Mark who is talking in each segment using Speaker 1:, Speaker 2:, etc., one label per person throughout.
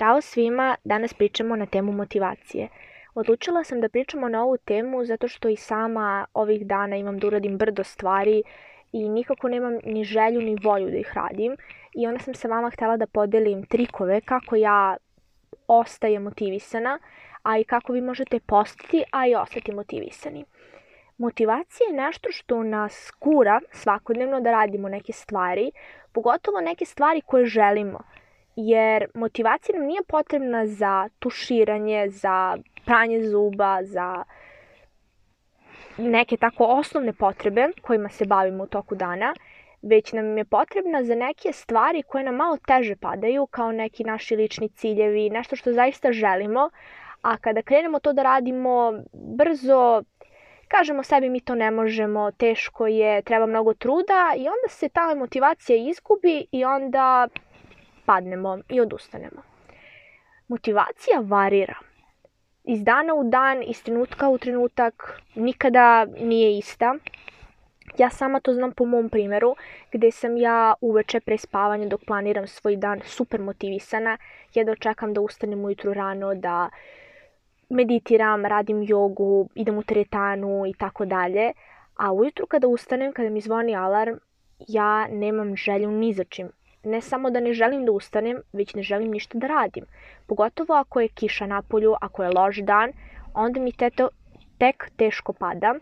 Speaker 1: Zdravo svima, danas pričamo na temu motivacije. Odlučila sam da pričamo na ovu temu zato što i sama ovih dana imam da uradim brdo stvari i nikako nemam ni želju ni volju da ih radim. I onda sam sa vama htela da podelim trikove kako ja ostajem motivisana, a i kako vi možete postati, a i ostati motivisani. Motivacija je nešto što nas kura svakodnevno da radimo neke stvari, pogotovo neke stvari koje želimo jer motivacija nam nije potrebna za tuširanje, za pranje zuba, za neke tako osnovne potrebe kojima se bavimo u toku dana, već nam je potrebna za neke stvari koje nam malo teže padaju, kao neki naši lični ciljevi, nešto što zaista želimo, a kada krenemo to da radimo brzo, kažemo sebi mi to ne možemo, teško je, treba mnogo truda i onda se ta motivacija izgubi i onda padnemo i odustanemo. Motivacija varira. Iz dana u dan, iz trenutka u trenutak, nikada nije ista. Ja sama to znam po mom primeru, gde sam ja uveče pre spavanja dok planiram svoj dan super motivisana, jedno čekam da ustanem ujutru rano, da meditiram, radim jogu, idem u teretanu i tako dalje. A ujutru kada ustanem, kada mi zvoni alarm, ja nemam želju ni za čim ne samo da ne želim da ustanem, već ne želim ništa da radim. Pogotovo ako je kiša na polju, ako je loš dan, onda mi teto tek teško pada.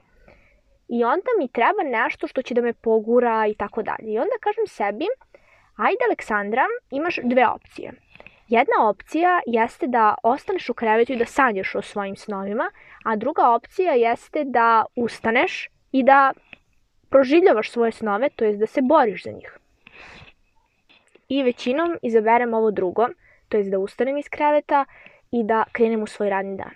Speaker 1: I onda mi treba nešto što će da me pogura i tako dalje. I onda kažem sebi, ajde Aleksandra, imaš dve opcije. Jedna opcija jeste da ostaneš u krevetu i da sanjaš o svojim snovima, a druga opcija jeste da ustaneš i da proživljavaš svoje snove, to jest da se boriš za njih i većinom izaberem ovo drugo, to je da ustanem iz kreveta i da krenem u svoj radni dan.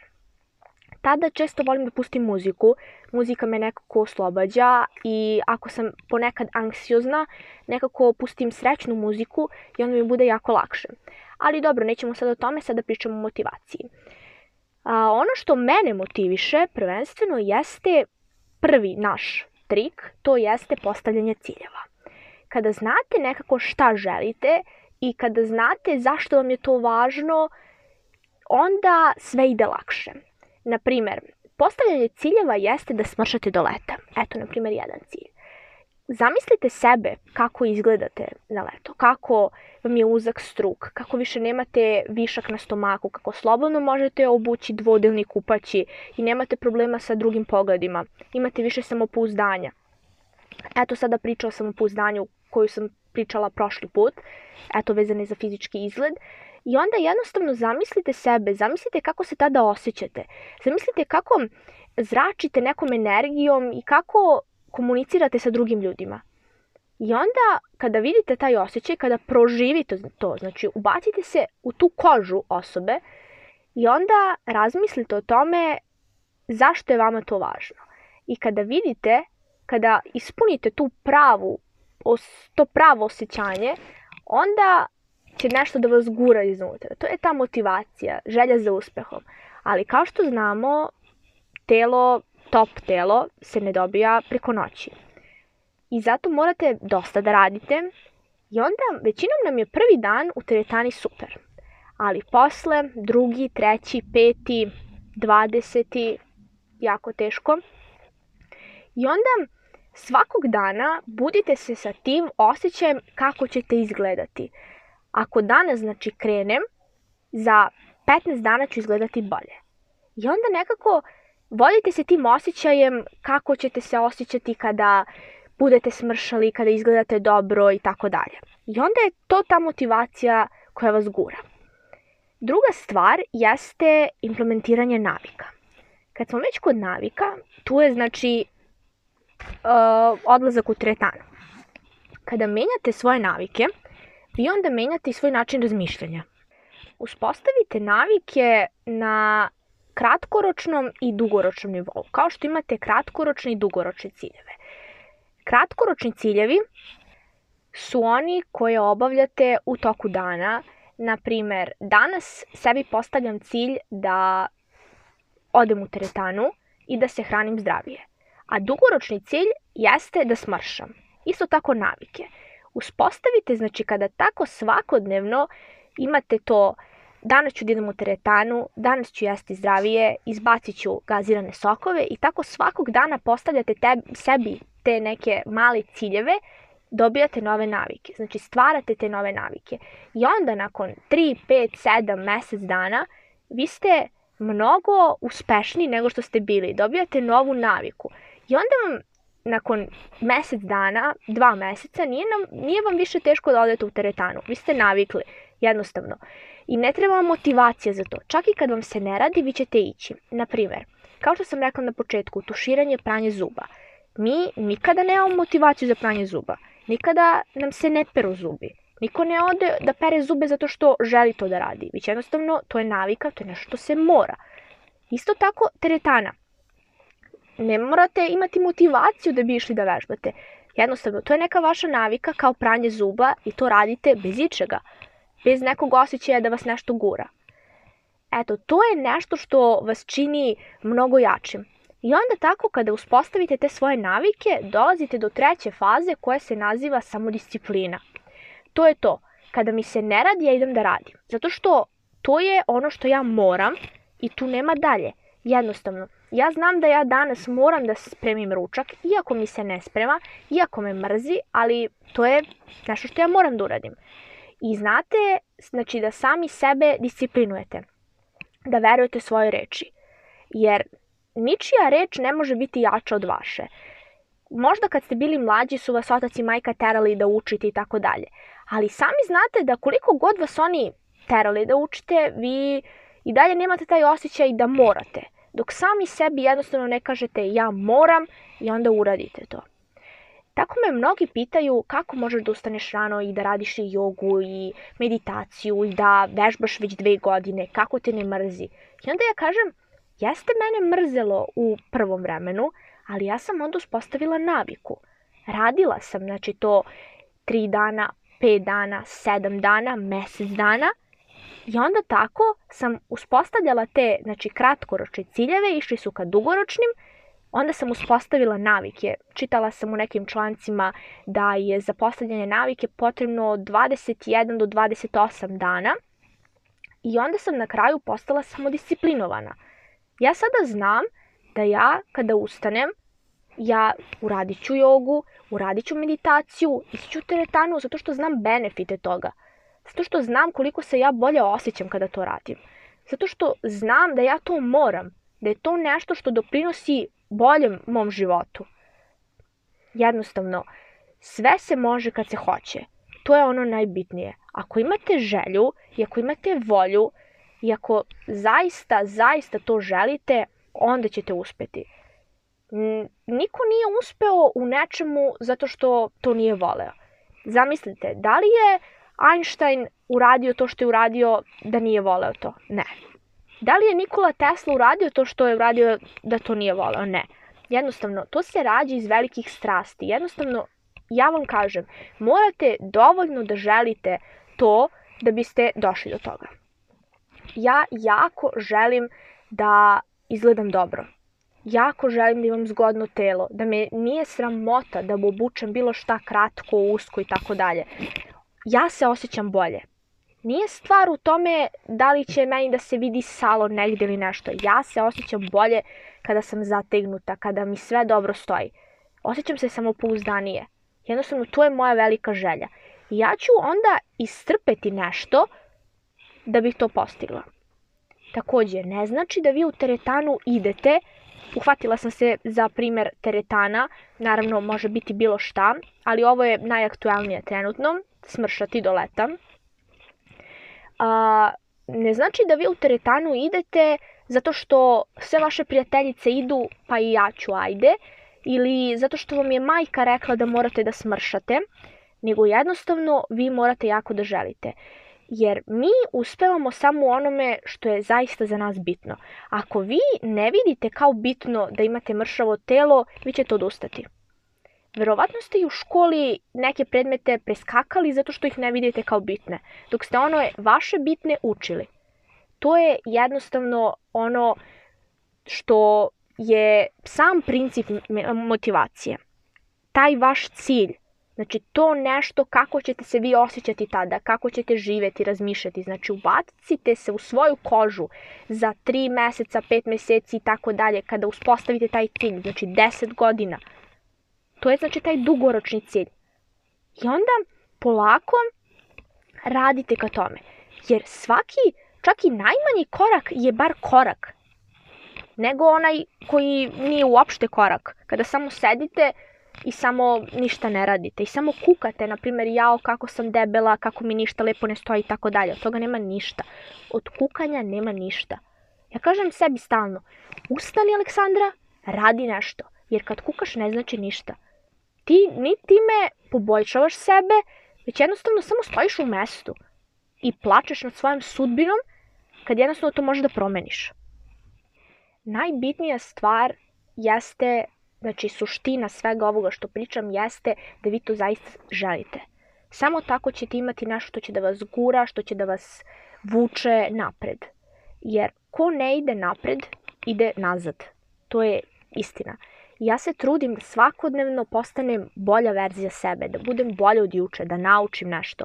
Speaker 1: Tada često volim da pustim muziku, muzika me nekako oslobađa i ako sam ponekad anksiozna, nekako pustim srećnu muziku i onda mi bude jako lakše. Ali dobro, nećemo sad o tome, sada pričamo o motivaciji. A, ono što mene motiviše prvenstveno jeste prvi naš trik, to jeste postavljanje ciljeva kada znate nekako šta želite i kada znate zašto vam je to važno, onda sve ide lakše. Naprimer, postavljanje ciljeva jeste da smršate do leta. Eto, na primjer, jedan cilj. Zamislite sebe kako izgledate na leto, kako vam je uzak struk, kako više nemate višak na stomaku, kako slobodno možete obući dvodelni kupaći i nemate problema sa drugim pogledima, imate više samopouzdanja. Eto sada priča o samopouzdanju koju sam pričala prošli put, eto vezane za fizički izgled, i onda jednostavno zamislite sebe, zamislite kako se tada osjećate, zamislite kako zračite nekom energijom i kako komunicirate sa drugim ljudima. I onda kada vidite taj osjećaj, kada proživite to, znači ubacite se u tu kožu osobe i onda razmislite o tome zašto je vama to važno. I kada vidite, kada ispunite tu pravu to pravo osjećanje, onda će nešto da vas gura iznutra. To je ta motivacija, želja za uspehom. Ali kao što znamo, telo, top telo se ne dobija preko noći. I zato morate dosta da radite i onda većinom nam je prvi dan u teretani super. Ali posle, drugi, treći, peti, dvadeseti, jako teško. I onda Svakog dana budite se sa tim osjećajem kako ćete izgledati. Ako danas znači krenem, za 15 dana ću izgledati bolje. I onda nekako vodite se tim osjećajem kako ćete se osjećati kada budete smršali, kada izgledate dobro i tako dalje. I onda je to ta motivacija koja vas gura. Druga stvar jeste implementiranje navika. Kad smo već kod navika, tu je znači odlazak u teretanu. Kada menjate svoje navike, vi onda menjate i svoj način razmišljanja. Uspostavite navike na kratkoročnom i dugoročnom nivou, kao što imate kratkoročne i dugoročne ciljeve. Kratkoročni ciljevi su oni koje obavljate u toku dana. Na primer, danas sebi postavljam cilj da odem u teretanu i da se hranim zdravije a dugoročni cilj jeste da smršam. Isto tako navike. Uspostavite, znači kada tako svakodnevno imate to danas ću da idem u teretanu, danas ću jesti zdravije, izbacit ću gazirane sokove i tako svakog dana postavljate tebi, sebi te neke male ciljeve, dobijate nove navike. Znači stvarate te nove navike. I onda nakon 3, 5, 7 mesec dana vi ste mnogo uspešniji nego što ste bili. Dobijate novu naviku. I onda vam nakon mesec dana, dva meseca, nije, nam, nije vam više teško da odete u teretanu. Vi ste navikli, jednostavno. I ne treba vam motivacija za to. Čak i kad vam se ne radi, vi ćete ići. Naprimer, kao što sam rekla na početku, tuširanje, pranje zuba. Mi nikada nemamo motivaciju za pranje zuba. Nikada nam se ne peru zubi. Niko ne ode da pere zube zato što želi to da radi. Već jednostavno, to je navika, to je nešto što se mora. Isto tako, teretana. Ne morate imati motivaciju da bi išli da vežbate. Jednostavno, to je neka vaša navika kao pranje zuba i to radite bez ičega. Bez nekog osjećaja da vas nešto gura. Eto, to je nešto što vas čini mnogo jačim. I onda tako kada uspostavite te svoje navike, dolazite do treće faze koja se naziva samodisciplina. To je to. Kada mi se ne radi, ja idem da radim. Zato što to je ono što ja moram i tu nema dalje. Jednostavno, ja znam da ja danas moram da spremim ručak, iako mi se ne sprema, iako me mrzi, ali to je nešto što ja moram da uradim. I znate, znači da sami sebe disciplinujete, da verujete svoje reči. Jer ničija reč ne može biti jača od vaše. Možda kad ste bili mlađi su vas otac i majka terali da učite i tako dalje. Ali sami znate da koliko god vas oni terali da učite, vi i dalje nemate taj osjećaj da morate. Dok sami sebi jednostavno ne kažete ja moram i onda uradite to. Tako me mnogi pitaju kako možeš da ustaneš rano i da radiš i jogu i meditaciju i da vežbaš već dve godine, kako te ne mrzi. I onda ja kažem, Jeste mene mrzelo u prvom vremenu, ali ja sam onda uspostavila naviku. Radila sam, znači to tri dana, pet dana, sedam dana, mesec dana i onda tako sam uspostavljala te, znači kratkoročne ciljeve, išli su ka dugoročnim, onda sam uspostavila navike. Čitala sam u nekim člancima da je za postavljanje navike potrebno od 21 do 28 dana i onda sam na kraju postala samodisciplinovana. Ja sada znam da ja kada ustanem, ja uradit ću jogu, uradit ću meditaciju, ići ću teretanu zato što znam benefite toga. Zato što znam koliko se ja bolje osjećam kada to radim. Zato što znam da ja to moram, da je to nešto što doprinosi boljem mom životu. Jednostavno, sve se može kad se hoće. To je ono najbitnije. Ako imate želju i ako imate volju I ako zaista, zaista to želite, onda ćete uspeti. Niko nije uspeo u nečemu zato što to nije voleo. Zamislite, da li je Einstein uradio to što je uradio da nije voleo to? Ne. Da li je Nikola Tesla uradio to što je uradio da to nije voleo? Ne. Jednostavno, to se rađa iz velikih strasti. Jednostavno, ja vam kažem, morate dovoljno da želite to da biste došli do toga ja jako želim da izgledam dobro. Jako želim da imam zgodno telo, da me nije sramota da obučem bilo šta kratko, usko i tako dalje. Ja se osjećam bolje. Nije stvar u tome da li će meni da se vidi salo negde ili nešto. Ja se osjećam bolje kada sam zategnuta, kada mi sve dobro stoji. Osjećam se samopouzdanije. Jednostavno, to je moja velika želja. I ja ću onda istrpeti nešto da bih to postigla. Takođe, ne znači da vi u teretanu idete, uhvatila sam se za primer teretana, naravno može biti bilo šta, ali ovo je najaktuelnije trenutno, smršati do leta. A, ne znači da vi u teretanu idete zato što sve vaše prijateljice idu, pa i ja ću ajde, ili zato što vam je majka rekla da morate da smršate, nego jednostavno vi morate jako da želite jer mi uspevamo samo u onome što je zaista za nas bitno. Ako vi ne vidite kao bitno da imate mršavo telo, vi ćete odustati. Verovatno ste i u školi neke predmete preskakali zato što ih ne vidite kao bitne, dok ste ono vaše bitne učili. To je jednostavno ono što je sam princip motivacije. Taj vaš cilj Znači, to nešto kako ćete se vi osjećati tada, kako ćete živeti, razmišljati. Znači, ubacite se u svoju kožu za 3 meseca, 5 meseci i tako dalje, kada uspostavite taj tim, znači 10 godina. To je znači taj dugoročni cilj. I onda polako radite ka tome. Jer svaki, čak i najmanji korak je bar korak. Nego onaj koji nije uopšte korak. Kada samo sedite i samo ništa ne radite i samo kukate, na primjer, jao kako sam debela, kako mi ništa lepo ne stoji i tako dalje. Od toga nema ništa. Od kukanja nema ništa. Ja kažem sebi stalno, ustani Aleksandra, radi nešto. Jer kad kukaš ne znači ništa. Ti ni time poboljšavaš sebe, već jednostavno samo stojiš u mestu i plačeš nad svojom sudbinom kad jednostavno to možeš da promeniš. Najbitnija stvar jeste Znači, suština svega ovoga što pričam jeste da vi to zaista želite. Samo tako ćete imati nešto što će da vas gura, što će da vas vuče napred. Jer ko ne ide napred, ide nazad. To je istina. Ja se trudim da svakodnevno postanem bolja verzija sebe, da budem bolja od juče, da naučim nešto.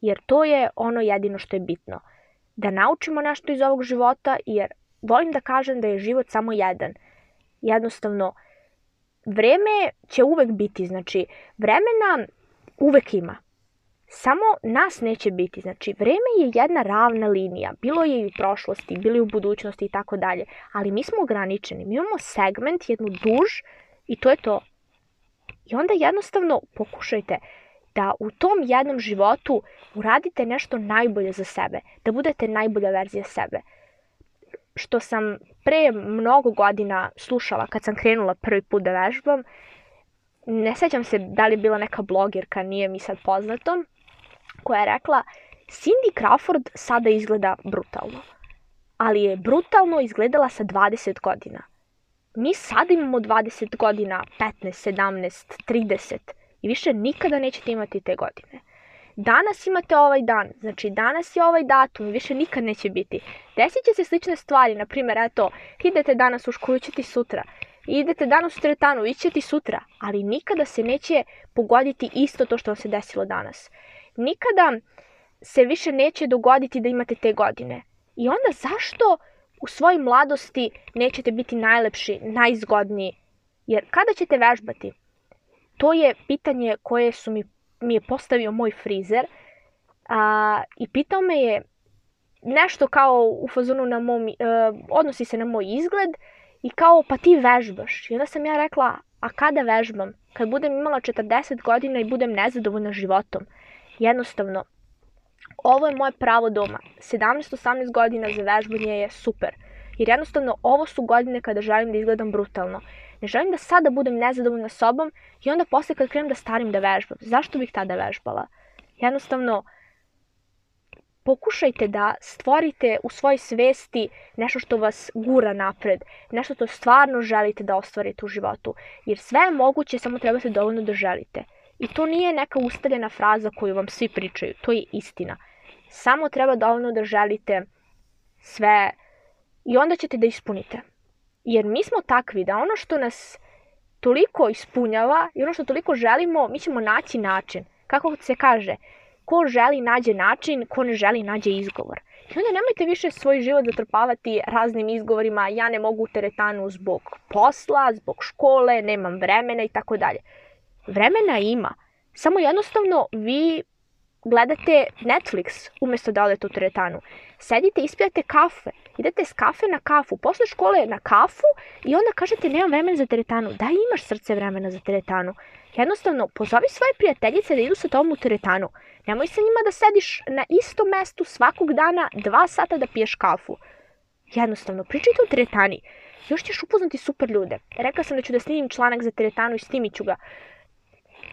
Speaker 1: Jer to je ono jedino što je bitno. Da naučimo nešto iz ovog života, jer volim da kažem da je život samo jedan. Jednostavno, vreme će uvek biti, znači vremena uvek ima. Samo nas neće biti, znači vreme je jedna ravna linija, bilo je i u prošlosti, bilo je u budućnosti i tako dalje, ali mi smo ograničeni, mi imamo segment, jednu duž i to je to. I onda jednostavno pokušajte da u tom jednom životu uradite nešto najbolje za sebe, da budete najbolja verzija sebe što sam pre mnogo godina slušala kad sam krenula prvi put da vežbam. Ne sećam se da li je bila neka blogerka, nije mi sad poznato, koja je rekla Cindy Crawford sada izgleda brutalno, ali je brutalno izgledala sa 20 godina. Mi sada imamo 20 godina, 15, 17, 30 i više nikada nećete imati te godine danas imate ovaj dan, znači danas je ovaj datum, više nikad neće biti. Desit će se slične stvari, na primjer, eto, idete danas u školu, ćete sutra. Idete danas u teretanu, ićete sutra, ali nikada se neće pogoditi isto to što vam se desilo danas. Nikada se više neće dogoditi da imate te godine. I onda zašto u svojoj mladosti nećete biti najlepši, najzgodniji? Jer kada ćete vežbati? To je pitanje koje su mi mi je postavio moj frizer a, i pitao me je nešto kao u fazonu na mom, uh, odnosi se na moj izgled i kao pa ti vežbaš. I onda sam ja rekla, a kada vežbam? Kad budem imala 40 godina i budem nezadovoljna životom. Jednostavno, ovo je moje pravo doma. 17-18 godina za vežbanje je super. Jer jednostavno ovo su godine kada želim da izgledam brutalno. Ne želim da sada budem nezadovoljna sobom i onda posle kad krenem da starim da vežbam. Zašto bih tada vežbala? Jednostavno, pokušajte da stvorite u svojoj svesti nešto što vas gura napred, nešto što stvarno želite da ostvarite u životu. Jer sve je moguće, samo trebate dovoljno da želite. I to nije neka ustaljena fraza koju vam svi pričaju, to je istina. Samo treba dovoljno da želite sve i onda ćete da ispunite. Jer mi smo takvi da ono što nas toliko ispunjava i ono što toliko želimo, mi ćemo naći način. Kako se kaže, ko želi nađe način, ko ne želi nađe izgovor. I onda nemojte više svoj život zatrpavati raznim izgovorima, ja ne mogu u teretanu zbog posla, zbog škole, nemam vremena i tako dalje. Vremena ima, samo jednostavno vi gledate Netflix umesto da odete u teretanu. Sedite, ispijate kafe, idete s kafe na kafu, posle škole na kafu i onda kažete nemam vremena za teretanu. Da imaš srce vremena za teretanu. Jednostavno, pozovi svoje prijateljice da idu sa tobom u teretanu. Nemoj sa njima da sediš na istom mestu svakog dana dva sata da piješ kafu. Jednostavno, pričajte o teretani. Još ćeš upoznati super ljude. Rekla sam da ću da snimim članak za teretanu i snimit ću ga.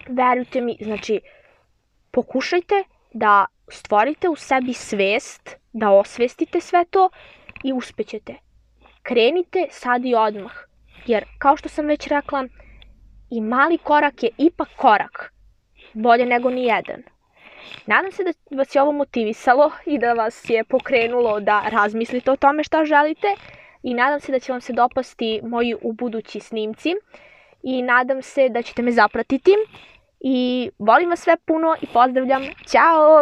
Speaker 1: Verujte mi, znači, pokušajte da stvorite u sebi svest, da osvestite sve to i uspećete. Krenite sad i odmah, jer kao što sam već rekla, i mali korak je ipak korak, bolje nego ni jedan. Nadam se da vas je ovo motivisalo i da vas je pokrenulo da razmislite o tome šta želite i nadam se da će vam se dopasti moji u budući snimci i nadam se da ćete me zapratiti i volim vas sve puno i pozdravljam. Ćao!